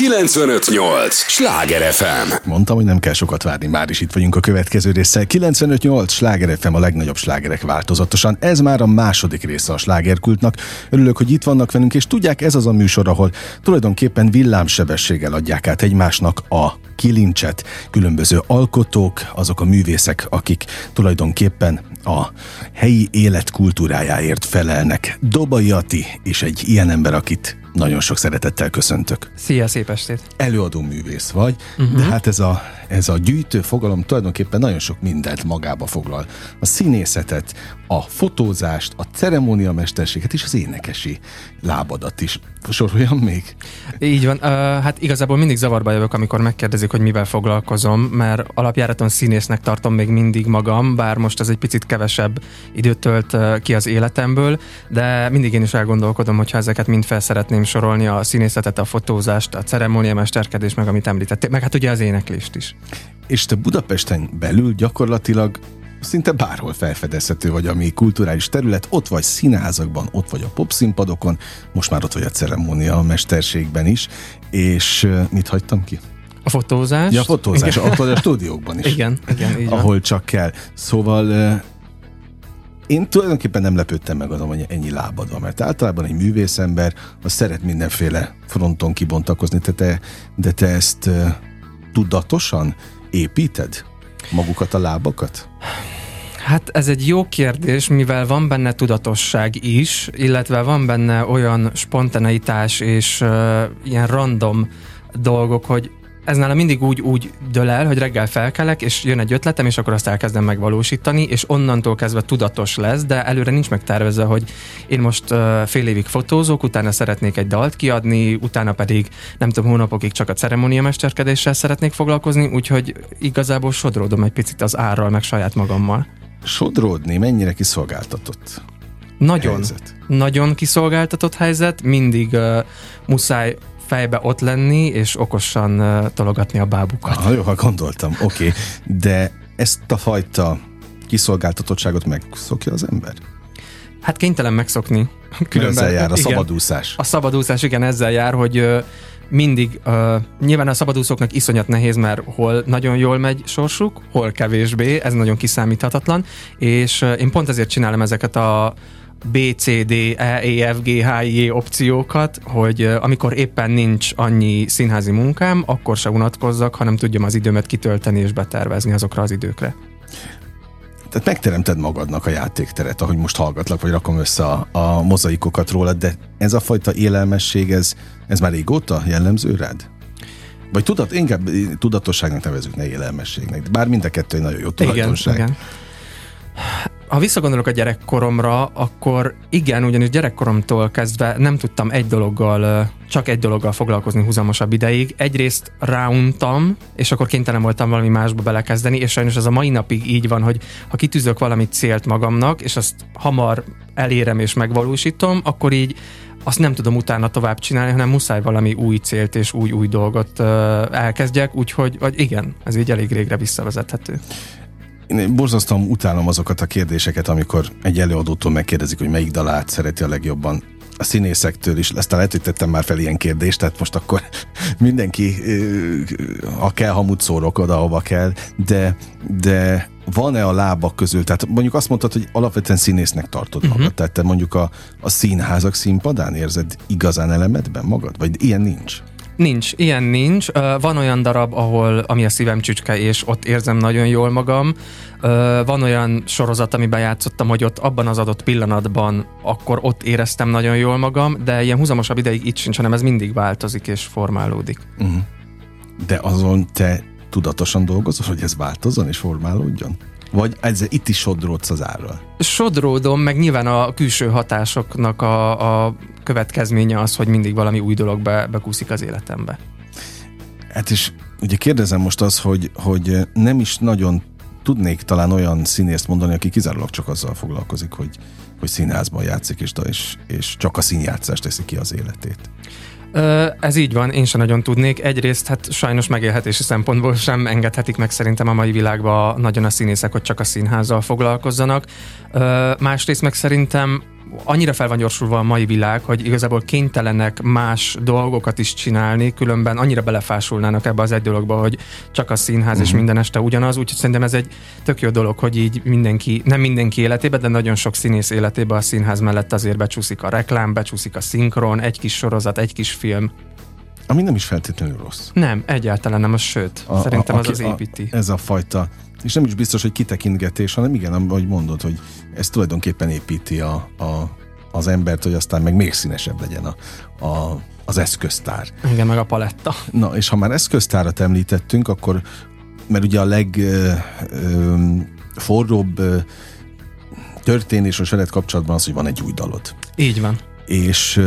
958! Sláger FM! Mondtam, hogy nem kell sokat várni, már is itt vagyunk a következő résszel. 958! Sláger FM a legnagyobb slágerek változatosan. Ez már a második része a slágerkultnak. Örülök, hogy itt vannak velünk, és tudják, ez az a műsor, ahol tulajdonképpen villámsebességgel adják át egymásnak a kilincset. Különböző alkotók, azok a művészek, akik tulajdonképpen a helyi élet kultúrájáért felelnek. Dobai Ati és egy ilyen ember, akit nagyon sok szeretettel köszöntök. Szia, szép estét! Előadó művész vagy, uh-huh. de hát ez a, ez a gyűjtő fogalom tulajdonképpen nagyon sok mindent magába foglal. A színészetet, a fotózást, a ceremóniamesterséget és az énekesi lábadat is. Soroljam még? Így van. Uh, hát igazából mindig zavarba jövök, amikor megkérdezik, hogy mivel foglalkozom, mert alapjáraton színésznek tartom még mindig magam, bár most ez egy picit kevesebb időt tölt ki az életemből, de mindig én is elgondolkodom, hogyha ezeket mind fel szeretném sorolni, a színészetet, a fotózást, a ceremóniamesterkedést, meg amit említettél, meg hát ugye az éneklést is. És te Budapesten belül gyakorlatilag szinte bárhol felfedezhető vagy, ami kulturális terület, ott vagy színházakban, ott vagy a popszínpadokon, most már ott vagy a ceremónia a mesterségben is, és mit hagytam ki? A fotózás. Ja, a fotózás, ott vagy a stúdiókban is. Igen, igen, így van. Ahol csak kell. Szóval én tulajdonképpen nem lepődtem meg azon, hogy ennyi lábad van, mert általában egy művészember az szeret mindenféle fronton kibontakozni, de te, de te ezt tudatosan építed? Magukat a lábakat? Hát ez egy jó kérdés, mivel van benne tudatosság is, illetve van benne olyan spontaneitás és uh, ilyen random dolgok, hogy ez nálam mindig úgy, úgy dől el, hogy reggel felkelek, és jön egy ötletem, és akkor azt elkezdem megvalósítani, és onnantól kezdve tudatos lesz, de előre nincs megtervezve, hogy én most uh, fél évig fotózok, utána szeretnék egy dalt kiadni, utána pedig nem tudom, hónapokig csak a ceremóniamesterkedéssel szeretnék foglalkozni, úgyhogy igazából sodródom egy picit az árral, meg saját magammal. Sodródni mennyire kiszolgáltatott? Nagyon, helyzet? nagyon kiszolgáltatott helyzet, mindig uh, muszáj fejbe ott lenni, és okosan tologatni a bábukat. Ah, jó, ha gondoltam, oké. Okay. De ezt a fajta kiszolgáltatottságot megszokja az ember? Hát kénytelen megszokni. Különben, ezzel jár a igen, szabadúszás. A szabadúszás, igen, ezzel jár, hogy mindig, uh, nyilván a szabadúszóknak iszonyat nehéz, mert hol nagyon jól megy sorsuk, hol kevésbé, ez nagyon kiszámíthatatlan, és uh, én pont ezért csinálom ezeket a B, C, D, E, E, F, G, H, I, E opciókat, hogy amikor éppen nincs annyi színházi munkám, akkor se unatkozzak, hanem tudjam az időmet kitölteni és betervezni azokra az időkre. Tehát megteremted magadnak a játékteret, ahogy most hallgatlak, vagy rakom össze a, a mozaikokat róla, de ez a fajta élelmesség, ez, ez már régóta jellemző rád? Vagy tudat, inkább tudatosságnak nevezünk, ne élelmességnek. Bár mind a kettő nagyon jó tulajdonság. Igen, igen ha visszagondolok a gyerekkoromra, akkor igen, ugyanis gyerekkoromtól kezdve nem tudtam egy dologgal, csak egy dologgal foglalkozni húzamosabb ideig. Egyrészt ráuntam, és akkor kénytelen voltam valami másba belekezdeni, és sajnos ez a mai napig így van, hogy ha kitűzök valamit célt magamnak, és azt hamar elérem és megvalósítom, akkor így azt nem tudom utána tovább csinálni, hanem muszáj valami új célt és új-új dolgot uh, elkezdjek, úgyhogy vagy igen, ez így elég régre visszavezethető én borzasztóan utálom azokat a kérdéseket, amikor egy előadótól megkérdezik, hogy melyik dalát szereti a legjobban. A színészektől is, ezt lehet, hogy tettem már fel ilyen kérdést, tehát most akkor mindenki, ha kell, hamut szórok oda, ahova kell, de, de van-e a lábak közül, tehát mondjuk azt mondtad, hogy alapvetően színésznek tartod magad, uh-huh. tehát te mondjuk a, a színházak színpadán érzed igazán elemedben magad, vagy ilyen nincs? Nincs, ilyen nincs. Van olyan darab, ahol ami a szívem csücske, és ott érzem nagyon jól magam. Van olyan sorozat, amiben játszottam, hogy ott abban az adott pillanatban, akkor ott éreztem nagyon jól magam, de ilyen húzamosabb ideig itt sincs, hanem ez mindig változik és formálódik. Uh-huh. De azon te tudatosan dolgozol, hogy ez változzon és formálódjon? Vagy ez, itt is sodródsz az árral? Sodródom, meg nyilván a külső hatásoknak a, a következménye az, hogy mindig valami új dolog be, bekúszik az életembe. Hát és ugye kérdezem most az, hogy, hogy nem is nagyon tudnék talán olyan színészt mondani, aki kizárólag csak azzal foglalkozik, hogy, hogy színházban játszik, és, és, és csak a színjátszást teszi ki az életét. Ez így van, én sem nagyon tudnék. Egyrészt hát sajnos megélhetési szempontból sem engedhetik meg szerintem a mai világban nagyon a színészek, hogy csak a színházzal foglalkozzanak. Másrészt meg szerintem annyira fel van gyorsulva a mai világ, hogy igazából kénytelenek más dolgokat is csinálni, különben annyira belefásulnának ebbe az egy dologba, hogy csak a színház uh-huh. és mhm. minden este ugyanaz, úgyhogy szerintem ez egy tök jó dolog, hogy így mindenki, nem mindenki életében, de nagyon sok színész életében a színház mellett azért becsúszik a reklám, becsúszik a szinkron, egy kis sorozat, egy kis film. Ami nem is feltétlenül rossz. Nem, egyáltalán nem, az sőt. A, szerintem a, az az építi. A, ez a fajta, és nem is biztos, hogy kitekintgetés, hanem igen, ahogy mondod, hogy ez tulajdonképpen építi a, a, az embert, hogy aztán meg még színesebb legyen a, a, az eszköztár. Igen, meg a paletta. Na, és ha már eszköztárat említettünk, akkor, mert ugye a legforróbb történés a veled kapcsolatban az, hogy van egy új dalod. Így van. És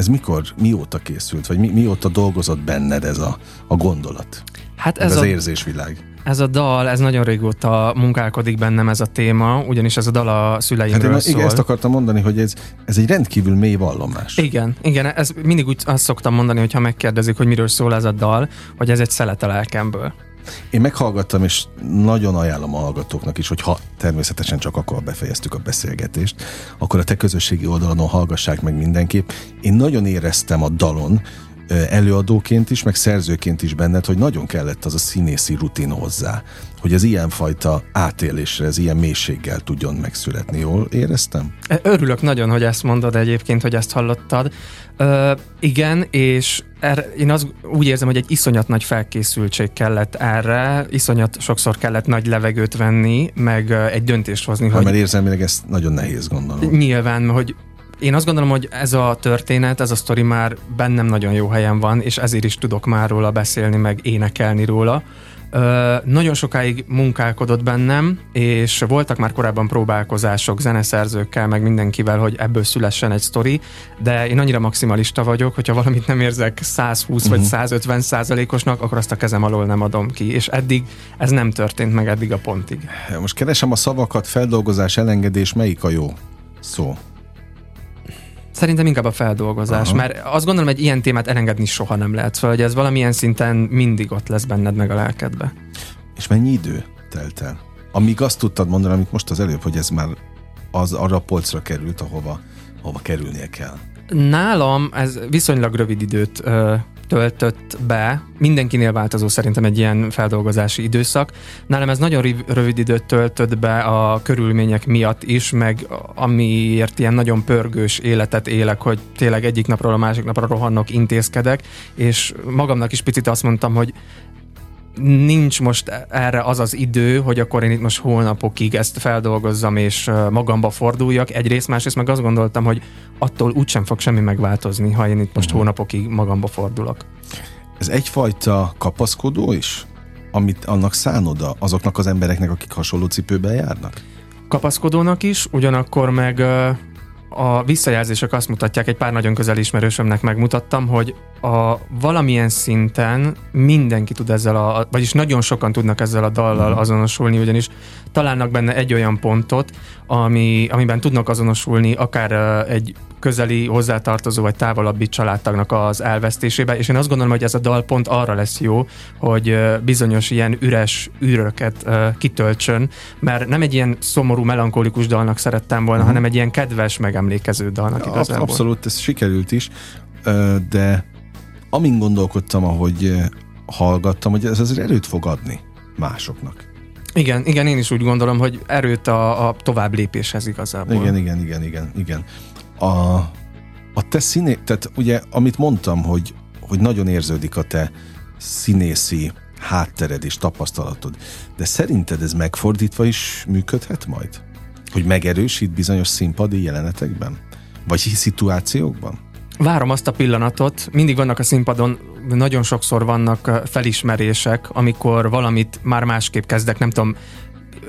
ez mikor, mióta készült, vagy mi, mióta dolgozott benned ez a, a gondolat? Hát ez, ez az a, érzésvilág. Ez a dal, ez nagyon régóta munkálkodik bennem ez a téma, ugyanis ez a dal a szüleimről hát én, szól. Igen, ezt akartam mondani, hogy ez, ez egy rendkívül mély vallomás. Igen, igen, ez mindig úgy azt szoktam mondani, hogyha megkérdezik, hogy miről szól ez a dal, hogy ez egy szelet a lelkemből. Én meghallgattam, és nagyon ajánlom a hallgatóknak is, hogy ha természetesen csak akkor befejeztük a beszélgetést, akkor a te közösségi oldalon hallgassák meg mindenképp. Én nagyon éreztem a dalon, előadóként is, meg szerzőként is benned, hogy nagyon kellett az a színészi rutin hozzá, hogy az ilyenfajta átélésre, ez ilyen mélységgel tudjon megszületni. Jól éreztem? Örülök nagyon, hogy ezt mondod egyébként, hogy ezt hallottad. Ö, igen, és er, én az úgy érzem, hogy egy iszonyat nagy felkészültség kellett erre, iszonyat sokszor kellett nagy levegőt venni, meg egy döntést hozni. Ha, hogy mert érzelmileg ez nagyon nehéz gondolom. Nyilván, hogy én azt gondolom, hogy ez a történet, ez a sztori már bennem nagyon jó helyen van, és ezért is tudok már róla beszélni, meg énekelni róla. Ö, nagyon sokáig munkálkodott bennem, és voltak már korábban próbálkozások zeneszerzőkkel, meg mindenkivel, hogy ebből szülessen egy sztori, de én annyira maximalista vagyok, hogyha valamit nem érzek 120 uh-huh. vagy 150 mhm. százalékosnak, akkor azt a kezem alól nem adom ki, és eddig ez nem történt meg eddig a pontig. Most keresem a szavakat, feldolgozás, elengedés, melyik a jó szó? Szerintem inkább a feldolgozás, Aha. mert azt gondolom, hogy ilyen témát elengedni soha nem lehet, szóval hogy ez valamilyen szinten mindig ott lesz benned meg a lelkedbe. És mennyi idő telt el? Amíg azt tudtad mondani, amit most az előbb, hogy ez már az arra a polcra került, ahova, ahova kerülnie kell. Nálam ez viszonylag rövid időt ö, töltött be, mindenkinél változó szerintem egy ilyen feldolgozási időszak. Nálam ez nagyon rövid időt töltött be a körülmények miatt is, meg amiért ilyen nagyon pörgős életet élek, hogy tényleg egyik napról a másik napra rohannok, intézkedek, és magamnak is picit azt mondtam, hogy nincs most erre az az idő, hogy akkor én itt most hónapokig ezt feldolgozzam és magamba forduljak. Egyrészt, másrészt meg azt gondoltam, hogy attól úgysem fog semmi megváltozni, ha én itt most uh-huh. hónapokig magamba fordulok. Ez egyfajta kapaszkodó is? Amit annak szánoda azoknak az embereknek, akik hasonló cipőben járnak? Kapaszkodónak is, ugyanakkor meg a visszajelzések azt mutatják, egy pár nagyon közel ismerősömnek megmutattam, hogy a valamilyen szinten mindenki tud ezzel a, vagyis nagyon sokan tudnak ezzel a dallal mhm. azonosulni, ugyanis találnak benne egy olyan pontot, ami, amiben tudnak azonosulni akár egy közeli hozzátartozó vagy távolabbi családtagnak az elvesztésébe, és én azt gondolom, hogy ez a dal pont arra lesz jó, hogy bizonyos ilyen üres űröket kitöltsön, mert nem egy ilyen szomorú, melankolikus dalnak szerettem volna, uh-huh. hanem egy ilyen kedves, megemlékező dalnak igazából. Abszolút, ez sikerült is, de amin gondolkodtam, ahogy hallgattam, hogy ez azért erőt fog adni másoknak. Igen, igen, én is úgy gondolom, hogy erőt a, a tovább lépéshez igazából. Igen, igen, igen, igen, igen. A, a te színé, tehát ugye, amit mondtam, hogy, hogy nagyon érződik a te színészi háttered és tapasztalatod, de szerinted ez megfordítva is működhet majd? Hogy megerősít bizonyos színpadi jelenetekben? Vagy szituációkban? Várom azt a pillanatot, mindig vannak a színpadon, nagyon sokszor vannak felismerések, amikor valamit már másképp kezdek, nem tudom,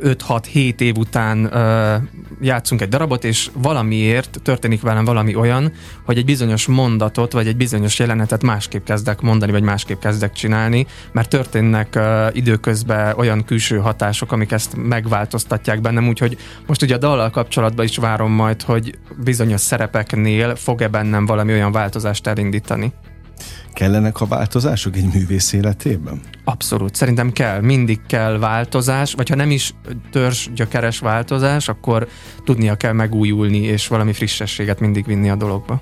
5-6-7 év után ö, játszunk egy darabot, és valamiért történik velem valami olyan, hogy egy bizonyos mondatot, vagy egy bizonyos jelenetet másképp kezdek mondani, vagy másképp kezdek csinálni, mert történnek ö, időközben olyan külső hatások, amik ezt megváltoztatják bennem, úgyhogy most ugye a dallal kapcsolatban is várom majd, hogy bizonyos szerepeknél fog-e bennem valami olyan változást elindítani. Kellenek a változások egy művész életében? Abszolút, szerintem kell, mindig kell változás, vagy ha nem is törzs gyökeres változás, akkor tudnia kell megújulni, és valami frissességet mindig vinni a dologba.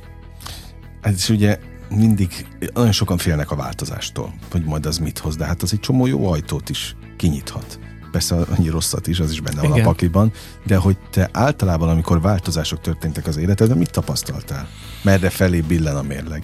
Ez is ugye mindig, nagyon sokan félnek a változástól, hogy majd az mit hoz, de hát az egy csomó jó ajtót is kinyithat. Persze annyi rosszat is, az is benne van Igen. a pakliban, de hogy te általában, amikor változások történtek az életedben, mit tapasztaltál? Merre felé billen a mérleg?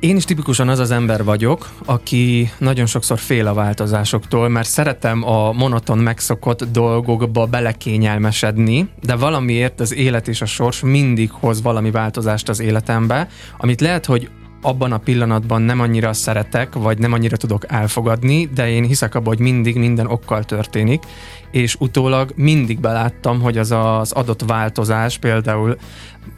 Én is tipikusan az az ember vagyok, aki nagyon sokszor fél a változásoktól, mert szeretem a monoton megszokott dolgokba belekényelmesedni, de valamiért az élet és a sors mindig hoz valami változást az életembe, amit lehet, hogy abban a pillanatban nem annyira szeretek, vagy nem annyira tudok elfogadni, de én hiszek abban, hogy mindig minden okkal történik, és utólag mindig beláttam, hogy az az adott változás, például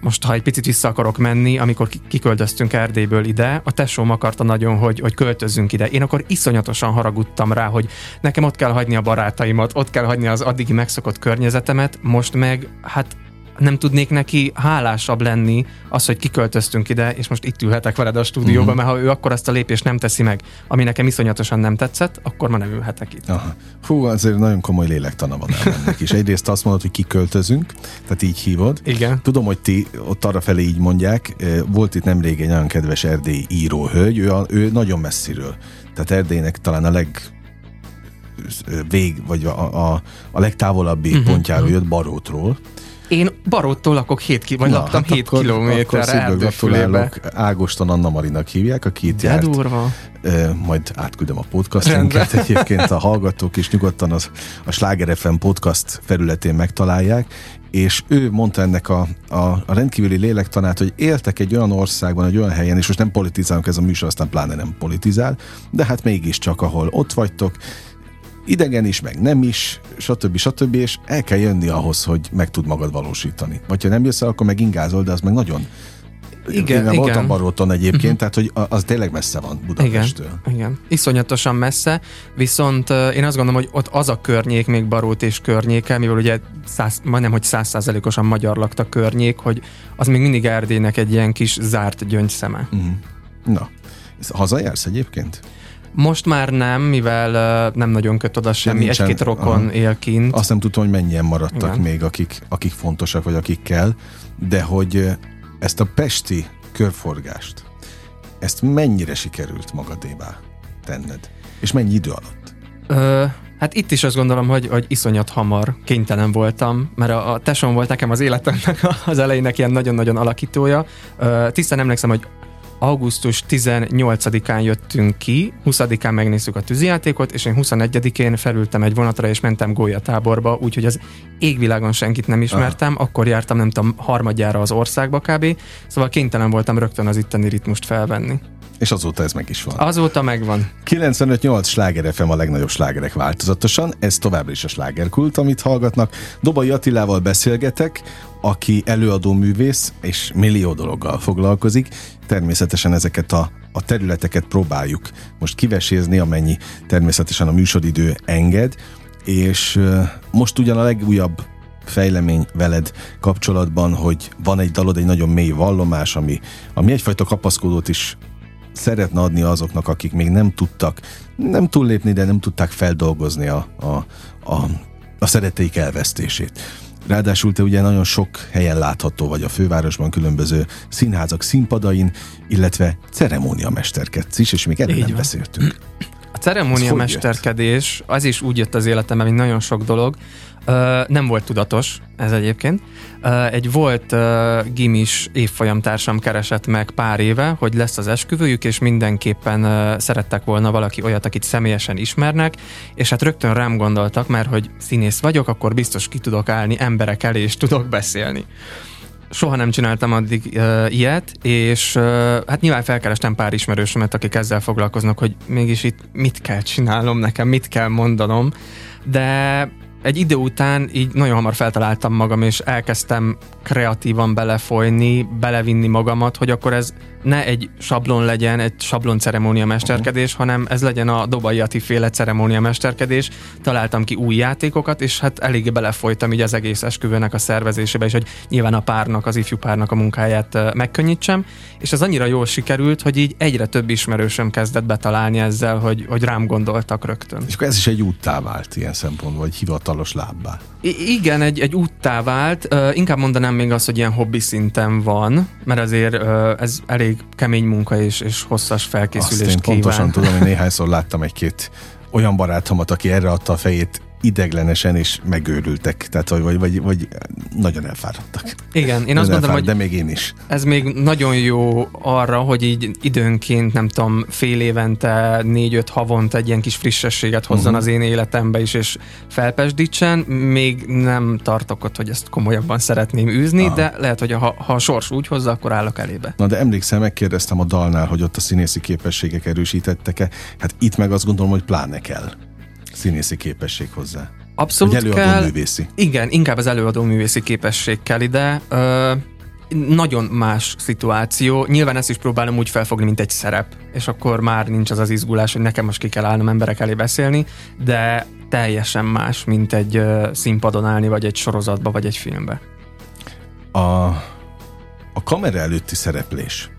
most ha egy picit vissza akarok menni, amikor kiköltöztünk Erdélyből ide, a tesóm akarta nagyon, hogy, hogy költözzünk ide. Én akkor iszonyatosan haragudtam rá, hogy nekem ott kell hagyni a barátaimat, ott kell hagyni az addigi megszokott környezetemet, most meg hát nem tudnék neki hálásabb lenni az, hogy kiköltöztünk ide, és most itt ülhetek veled a stúdióban, uh-huh. mert ha ő akkor azt a lépést nem teszi meg, ami nekem iszonyatosan nem tetszett, akkor ma nem ülhetek itt. Aha. Fú, azért nagyon komoly lélektana van ennek is. Egyrészt azt mondod, hogy kiköltözünk, tehát így hívod. Igen. Tudom, hogy ti ott arra felé így mondják. Volt itt nemrég egy nagyon kedves erdélyi íróhölgy, ő, a, ő nagyon messziről. Tehát Erdélynek talán a leg vég, vagy a, a, a legtávolabbi uh-huh, pontjáról uh-huh. jött Barótról, én Baróttól lakok 7 ki, vagy Na, laktam hát 7 akkor, kilométerre gratulálok. Ágoston Anna Marinak hívják, aki itt De járt. durva. E, majd átküldöm a podcastunkat. Egyébként a hallgatók is nyugodtan az, a Sláger FM podcast felületén megtalálják, és ő mondta ennek a, a, a rendkívüli lélektanát, hogy éltek egy olyan országban, egy olyan helyen, és most nem politizálunk, ez a műsor aztán pláne nem politizál, de hát mégiscsak, ahol ott vagytok, idegen is, meg nem is, stb. stb. és el kell jönni ahhoz, hogy meg tud magad valósítani. Vagy ha nem jössz el, akkor meg ingázol, de az meg nagyon igen, Én igen. voltam Baróton egyébként, uh-huh. tehát hogy az tényleg messze van Budapesttől. Igen, igen, iszonyatosan messze, viszont én azt gondolom, hogy ott az a környék, még Barót és környéke, mivel ugye száz, majdnem, hogy százszázalékosan magyar lakta környék, hogy az még mindig Erdélynek egy ilyen kis zárt gyöngyszeme. Uh-huh. Na, hazajársz egyébként? Most már nem, mivel uh, nem nagyon köt oda semmi, egy-két rokon aha. él kint. Azt nem tudom, hogy mennyien maradtak Igen. még, akik, akik fontosak, vagy akik kell, de hogy ezt a pesti körforgást, ezt mennyire sikerült magadévá tenned? És mennyi idő alatt? Ö, hát itt is azt gondolom, hogy, hogy iszonyat hamar kénytelen voltam, mert a, a tesom volt nekem az életemnek az elejének ilyen nagyon-nagyon alakítója. Ö, tisztán emlékszem, hogy augusztus 18-án jöttünk ki, 20-án megnéztük a tűzijátékot, és én 21-én felültem egy vonatra, és mentem gólyatáborba, úgyhogy az égvilágon senkit nem ismertem, Aha. akkor jártam nem tudom harmadjára az országba kb. Szóval kénytelen voltam rögtön az itteni ritmust felvenni. És azóta ez meg is van. Azóta megvan. 95-8 sláger FM a legnagyobb slágerek változatosan, ez továbbra is a slágerkult, amit hallgatnak. Dobai Attilával beszélgetek, aki előadó művész és millió dologgal foglalkozik. Természetesen ezeket a, a területeket próbáljuk most kivesézni, amennyi természetesen a műsoridő enged, és most ugyan a legújabb fejlemény veled kapcsolatban, hogy van egy dalod, egy nagyon mély vallomás, ami, ami egyfajta kapaszkodót is szeretne adni azoknak, akik még nem tudtak nem túllépni, de nem tudták feldolgozni a, a, a, a szeretteik elvesztését. Ráadásul te ugye nagyon sok helyen látható vagy a fővárosban, különböző színházak színpadain, illetve ceremóniamesterkedsz is, és még erről nem van. beszéltünk. A ceremóniamesterkedés az is úgy jött az életemben, mint nagyon sok dolog, Nem volt tudatos ez egyébként. Egy volt gimis évfolyamtársam keresett meg pár éve, hogy lesz az esküvőjük, és mindenképpen uh, szerettek volna valaki olyat, akit személyesen ismernek, és hát rögtön rám gondoltak, mert hogy színész vagyok, akkor biztos ki tudok állni emberek elé, és tudok beszélni soha nem csináltam addig uh, ilyet, és uh, hát nyilván felkerestem pár ismerősömet, akik ezzel foglalkoznak, hogy mégis itt mit kell csinálnom nekem, mit kell mondanom, de egy idő után így nagyon hamar feltaláltam magam, és elkezdtem kreatívan belefolyni, belevinni magamat, hogy akkor ez ne egy sablon legyen, egy sablon ceremónia mesterkedés, uh-huh. hanem ez legyen a Dobai Ati féle ceremónia mesterkedés. Találtam ki új játékokat, és hát eléggé belefolytam így az egész esküvőnek a szervezésébe, és hogy nyilván a párnak, az ifjú párnak a munkáját megkönnyítsem, és ez annyira jól sikerült, hogy így egyre több ismerősöm kezdett betalálni ezzel, hogy, hogy rám gondoltak rögtön. És akkor ez is egy úttá vált ilyen szempontból, vagy hivatalos lábbá. I- igen, egy, egy úttá vált. Uh, inkább mondanám még azt, hogy ilyen hobbi szinten van, mert azért uh, ez elég kemény munka és, és hosszas felkészülést azt én kíván. pontosan tudom, hogy néhányszor láttam egy-két olyan barátomat, aki erre adta a fejét ideglenesen és megőrültek, tehát vagy, vagy, vagy, vagy nagyon elfáradtak. Igen, én azt gondolom, hogy de még én is. Ez még nagyon jó arra, hogy így időnként, nem tudom, fél évente, négy-öt havont egy ilyen kis frissességet hozzon uh-huh. az én életembe is, és felpesdítsen. Még nem tartok ott, hogy ezt komolyabban szeretném űzni, Aha. de lehet, hogy ha, ha a sors úgy hozza, akkor állok elébe. Na de emlékszem, megkérdeztem a dalnál, hogy ott a színészi képességek erősítettek-e. Hát itt meg azt gondolom, hogy pláne kell színészi képesség hozzá. Abszolút Vagy előadó kell. művészi. Igen, inkább az előadó művészi képesség kell ide. Ö, nagyon más szituáció. Nyilván ezt is próbálom úgy felfogni, mint egy szerep, és akkor már nincs az az izgulás, hogy nekem most ki kell állnom emberek elé beszélni, de teljesen más, mint egy uh, színpadon állni, vagy egy sorozatba, vagy egy filmbe. A, a kamera előtti szereplés,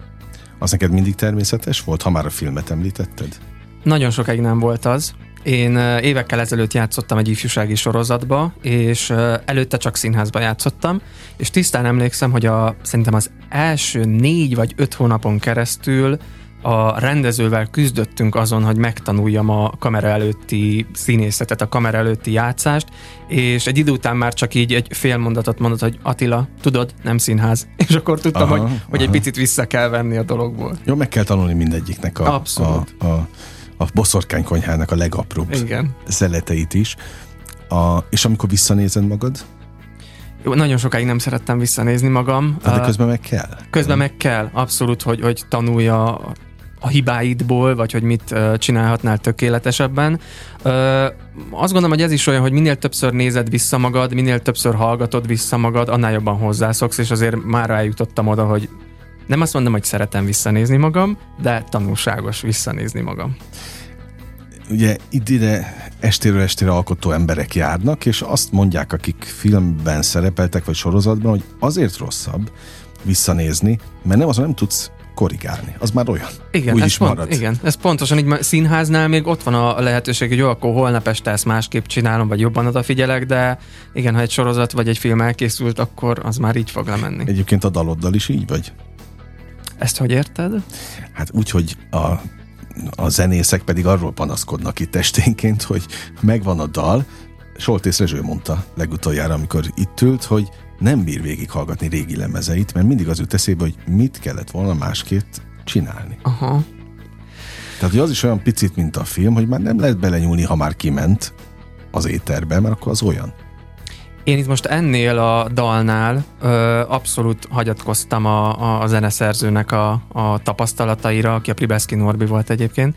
az neked mindig természetes volt, ha már a filmet említetted? Nagyon sokáig nem volt az. Én évekkel ezelőtt játszottam egy ifjúsági sorozatba, és előtte csak színházba játszottam, és tisztán emlékszem, hogy a, szerintem az első négy vagy öt hónapon keresztül a rendezővel küzdöttünk azon, hogy megtanuljam a kamera előtti színészetet, a kamera előtti játszást, és egy idő után már csak így egy fél mondatot mondott, hogy Attila, tudod, nem színház. És akkor tudtam, aha, hogy, aha. hogy egy picit vissza kell venni a dologból. Jó, meg kell tanulni mindegyiknek a, Abszolút. a, a a boszorkánykonyhának a legapróbb Igen. szeleteit is. A, és amikor visszanézed magad? Jó, nagyon sokáig nem szerettem visszanézni magam. De közben meg kell. Közben meg kell, abszolút, hogy, hogy tanulja a hibáidból, vagy hogy mit csinálhatnál tökéletesebben. Azt gondolom, hogy ez is olyan, hogy minél többször nézed vissza magad, minél többször hallgatod vissza magad, annál jobban hozzászoksz, és azért már rájutottam oda, hogy nem azt mondom, hogy szeretem visszanézni magam, de tanulságos visszanézni magam. Ugye ide estéről estére alkotó emberek járnak, és azt mondják, akik filmben szerepeltek, vagy sorozatban, hogy azért rosszabb visszanézni, mert nem az, nem tudsz korrigálni. Az már olyan. Igen, Úgy ez is pont, marad. Igen, ez pontosan így színháznál még ott van a lehetőség, hogy jó, akkor holnap este ezt másképp csinálom, vagy jobban odafigyelek, de igen, ha egy sorozat vagy egy film elkészült, akkor az már így fog lemenni. Egyébként a daloddal is így vagy? Ezt hogy érted? Hát úgy, hogy a, a zenészek pedig arról panaszkodnak itt esténként, hogy megvan a dal, Soltész Rezső mondta legutoljára, amikor itt ült, hogy nem bír végighallgatni régi lemezeit, mert mindig az jut eszébe, hogy mit kellett volna másképp csinálni. Aha. Tehát, hogy az is olyan picit, mint a film, hogy már nem lehet belenyúlni, ha már kiment az éterbe, mert akkor az olyan. Én itt most ennél a dalnál ö, abszolút hagyatkoztam a, a, zeneszerzőnek a, a tapasztalataira, aki a Pribeszki Norbi volt egyébként.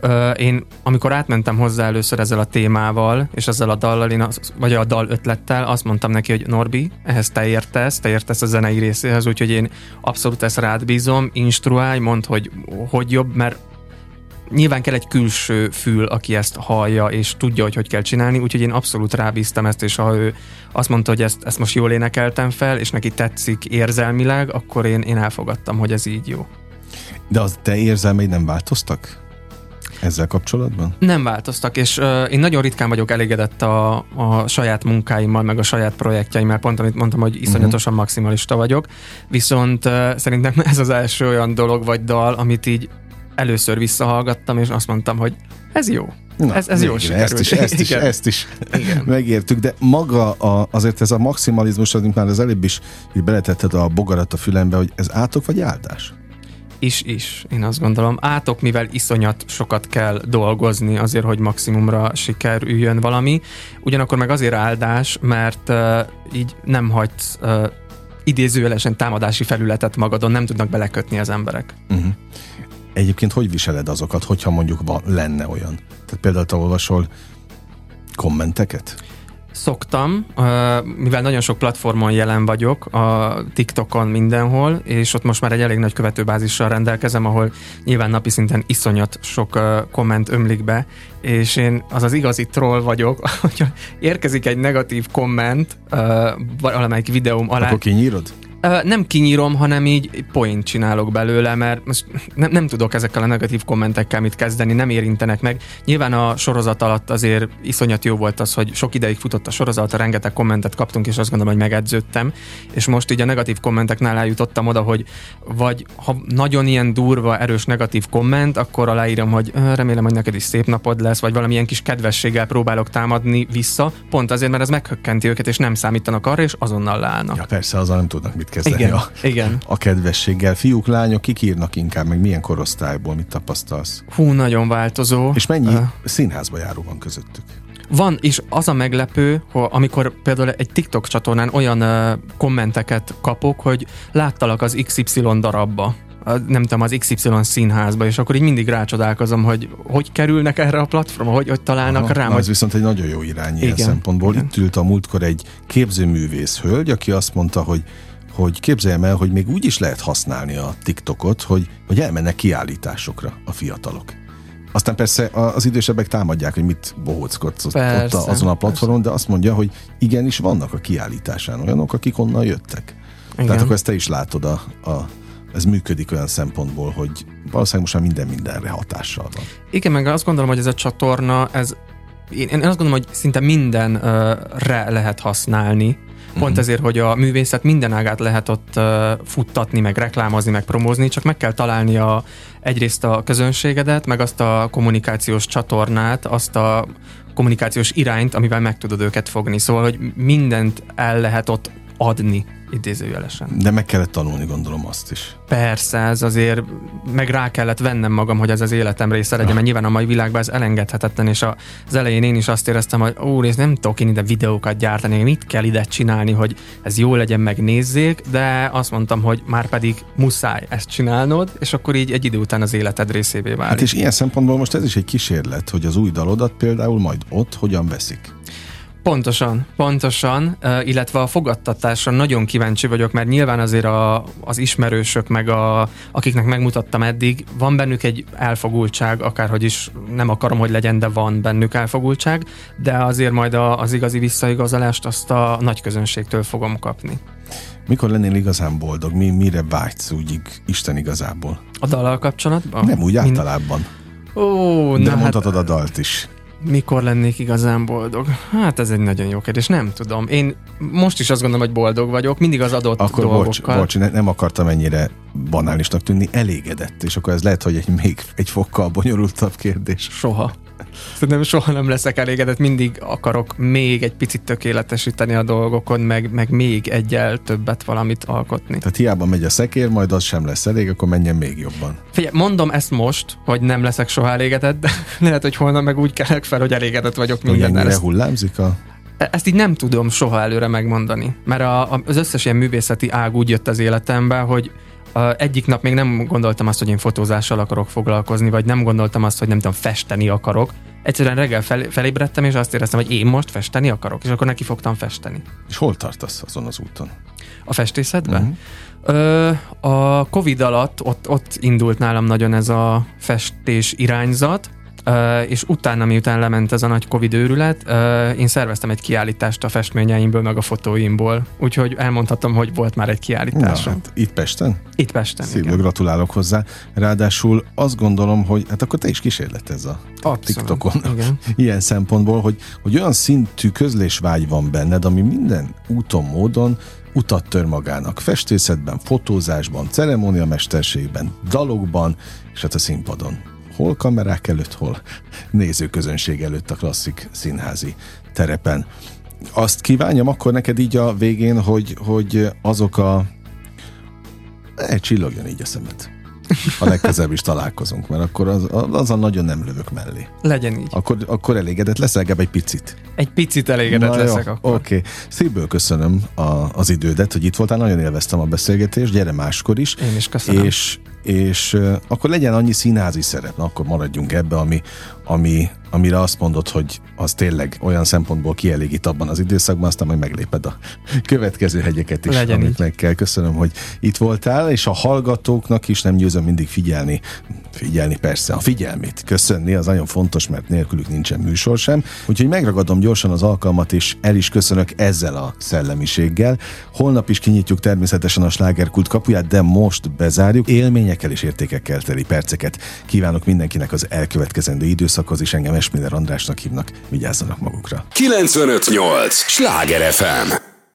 Ö, én amikor átmentem hozzá először ezzel a témával, és ezzel a dallal, én az, vagy a dal ötlettel, azt mondtam neki, hogy Norbi, ehhez te értesz, te értesz a zenei részéhez, úgyhogy én abszolút ezt rád bízom, instruálj, mondd, hogy hogy jobb, mert nyilván kell egy külső fül, aki ezt hallja, és tudja, hogy hogy kell csinálni, úgyhogy én abszolút rábíztam ezt, és ha ő azt mondta, hogy ezt, ezt most jól énekeltem fel, és neki tetszik érzelmileg, akkor én, én elfogadtam, hogy ez így jó. De az te érzelmeid nem változtak? Ezzel kapcsolatban? Nem változtak, és uh, én nagyon ritkán vagyok elégedett a, a saját munkáimmal, meg a saját projektjeimmel, pont amit mondtam, hogy iszonyatosan uh-huh. maximalista vagyok, viszont uh, szerintem ez az első olyan dolog vagy dal, amit így először visszahallgattam, és azt mondtam, hogy ez jó. Na, ez, ez jó sikerült. Ezt is, ezt is, ezt is Igen. megértük, de maga a, azért ez a maximalizmus, amit már az előbb is beletetted a bogarat a fülembe, hogy ez átok vagy áldás? Is, is, én azt gondolom. Átok, mivel iszonyat sokat kell dolgozni azért, hogy maximumra sikerüljön valami, ugyanakkor meg azért áldás, mert uh, így nem hagysz uh, idézőjelesen támadási felületet magadon, nem tudnak belekötni az emberek. Uh-huh. Egyébként hogy viseled azokat, hogyha mondjuk van, lenne olyan? Tehát például te olvasol kommenteket? Szoktam, mivel nagyon sok platformon jelen vagyok, a TikTokon mindenhol, és ott most már egy elég nagy követőbázissal rendelkezem, ahol nyilván napi szinten iszonyat sok komment ömlik be, és én az az igazi troll vagyok, hogyha érkezik egy negatív komment valamelyik videóm alá. Akkor kinyírod? Nem kinyírom, hanem így point csinálok belőle, mert most nem, nem tudok ezekkel a negatív kommentekkel mit kezdeni, nem érintenek meg. Nyilván a sorozat alatt azért iszonyat jó volt az, hogy sok ideig futott a sorozat, a rengeteg kommentet kaptunk, és azt gondolom, hogy megedződtem. És most így a negatív kommenteknál eljutottam oda, hogy vagy ha nagyon ilyen durva, erős negatív komment, akkor aláírom, hogy remélem, hogy neked is szép napod lesz, vagy valamilyen kis kedvességgel próbálok támadni vissza, pont azért, mert ez meghökkenti őket, és nem számítanak arra, és azonnal leállnak. Ja, persze, azzal nem tudnak mit kezdeni igen, a, igen. a kedvességgel. Fiúk, lányok, kik írnak inkább, meg milyen korosztályból, mit tapasztalsz? Hú, nagyon változó. És mennyi uh, színházba járó van közöttük? Van, és az a meglepő, hogy amikor például egy TikTok csatornán olyan uh, kommenteket kapok, hogy láttalak az XY darabba nem tudom, az XY színházba, és akkor így mindig rácsodálkozom, hogy hogy kerülnek erre a platformra, hogy, hogy találnak Aha, rám. Ez hogy... viszont egy nagyon jó irány ilyen igen, szempontból. Igen. Itt ült a múltkor egy képzőművész hölgy, aki azt mondta, hogy hogy képzeljem el, hogy még úgy is lehet használni a TikTokot, hogy, hogy elmennek kiállításokra a fiatalok. Aztán persze az idősebbek támadják, hogy mit bohóckodsz ott azon a platformon, persze. de azt mondja, hogy igenis vannak a kiállításán olyanok, akik onnan jöttek. Igen. Tehát akkor ezt te is látod, a, a, ez működik olyan szempontból, hogy valószínűleg most már minden mindenre hatással van. Igen, meg azt gondolom, hogy ez a csatorna, ez én, én azt gondolom, hogy szinte mindenre lehet használni, Pont uh-huh. ezért, hogy a művészet minden ágát lehet ott futtatni, meg reklámozni, meg promózni, csak meg kell találni a, egyrészt a közönségedet, meg azt a kommunikációs csatornát, azt a kommunikációs irányt, amivel meg tudod őket fogni. Szóval, hogy mindent el lehet ott adni idézőjelesen. De meg kellett tanulni, gondolom azt is. Persze, ez azért meg rá kellett vennem magam, hogy ez az életem része legyen, mert nyilván a mai világban ez elengedhetetlen, és az elején én is azt éreztem, hogy ó, én nem tudok én ide videókat gyártani, mit kell ide csinálni, hogy ez jó legyen, megnézzék, de azt mondtam, hogy már pedig muszáj ezt csinálnod, és akkor így egy idő után az életed részévé válik. Hát és ilyen szempontból most ez is egy kísérlet, hogy az új dalodat például majd ott hogyan veszik. Pontosan, pontosan, illetve a fogadtatásra nagyon kíváncsi vagyok, mert nyilván azért a, az ismerősök, meg a, akiknek megmutattam eddig, van bennük egy elfogultság, akárhogy is nem akarom, hogy legyen, de van bennük elfogultság, de azért majd a, az igazi visszaigazolást azt a nagy közönségtől fogom kapni. Mikor lennél igazán boldog? Mi, mire vágysz úgy Isten igazából? A dallal kapcsolatban? Nem, úgy általában. Ó, de na, mondhatod hát... a dalt is mikor lennék igazán boldog? Hát ez egy nagyon jó kérdés, nem tudom. Én most is azt gondolom, hogy boldog vagyok, mindig az adott akkor dolgokkal. Bocs, bocs, nem akartam ennyire banálisnak tűnni, elégedett, és akkor ez lehet, hogy egy még egy fokkal bonyolultabb kérdés. Soha. Szerintem soha nem leszek elégedett, mindig akarok még egy picit tökéletesíteni a dolgokon, meg, meg még egyel többet valamit alkotni. Tehát hiába megy a szekér, majd az sem lesz elég, akkor menjen még jobban. Figyelj, mondom ezt most, hogy nem leszek soha elégedett, de lehet, hogy holnap meg úgy kelek fel, hogy elégedett vagyok mindennel. Hogy hullámzik a e, ezt így nem tudom soha előre megmondani, mert a, az összes ilyen művészeti ág úgy jött az életembe, hogy egyik nap még nem gondoltam azt, hogy én fotózással akarok foglalkozni, vagy nem gondoltam azt, hogy nem tudom, festeni akarok. Egyszerűen reggel fel, felébredtem, és azt éreztem, hogy én most festeni akarok, és akkor neki fogtam festeni. És hol tartasz azon az úton? A festészetben? Ö, a Covid alatt ott, ott indult nálam nagyon ez a festés irányzat, és utána, miután lement ez a nagy Covid őrület, én szerveztem egy kiállítást a festményeimből, meg a fotóimból. Úgyhogy elmondhatom, hogy volt már egy kiállítás. Hát, itt Pesten? Itt Pesten, Szívből gratulálok hozzá. Ráadásul azt gondolom, hogy hát akkor te is kísérletez a Abszolút, TikTokon. Igen. Ilyen szempontból, hogy, hogy olyan szintű közlésvágy van benned, ami minden úton, módon utat tör magának. Festészetben, fotózásban, ceremóniamesterségben, dalokban, és hát a színpadon hol kamerák előtt, hol nézőközönség előtt a klasszik színházi terepen. Azt kívánjam akkor neked így a végén, hogy, hogy azok a... E, csillogjon így a szemed. A legközelebb is találkozunk, mert akkor az, azon nagyon nem lövök mellé. Legyen így. Akkor, akkor elégedett lesz, legalább egy picit. Egy picit elégedett Na leszek jó, akkor. Oké. Okay. Szívből köszönöm a, az idődet, hogy itt voltál, nagyon élveztem a beszélgetést, gyere máskor is. Én is köszönöm. És, és akkor legyen annyi színházi szerep, Na, akkor maradjunk ebbe, ami, ami amire azt mondod, hogy az tényleg olyan szempontból kielégít abban az időszakban, aztán majd megléped a következő hegyeket is, Legyen amit így. kell. Köszönöm, hogy itt voltál, és a hallgatóknak is nem győzöm mindig figyelni, figyelni persze, a figyelmét köszönni, az nagyon fontos, mert nélkülük nincsen műsor sem. Úgyhogy megragadom gyorsan az alkalmat, és el is köszönök ezzel a szellemiséggel. Holnap is kinyitjuk természetesen a slágerkult kapuját, de most bezárjuk. Élményekkel és értékekkel teli perceket kívánok mindenkinek az elkövetkezendő időszakhoz, és engem Esmiller Andrásnak hívnak. Vigyázzanak magukra. 958! Sláger FM!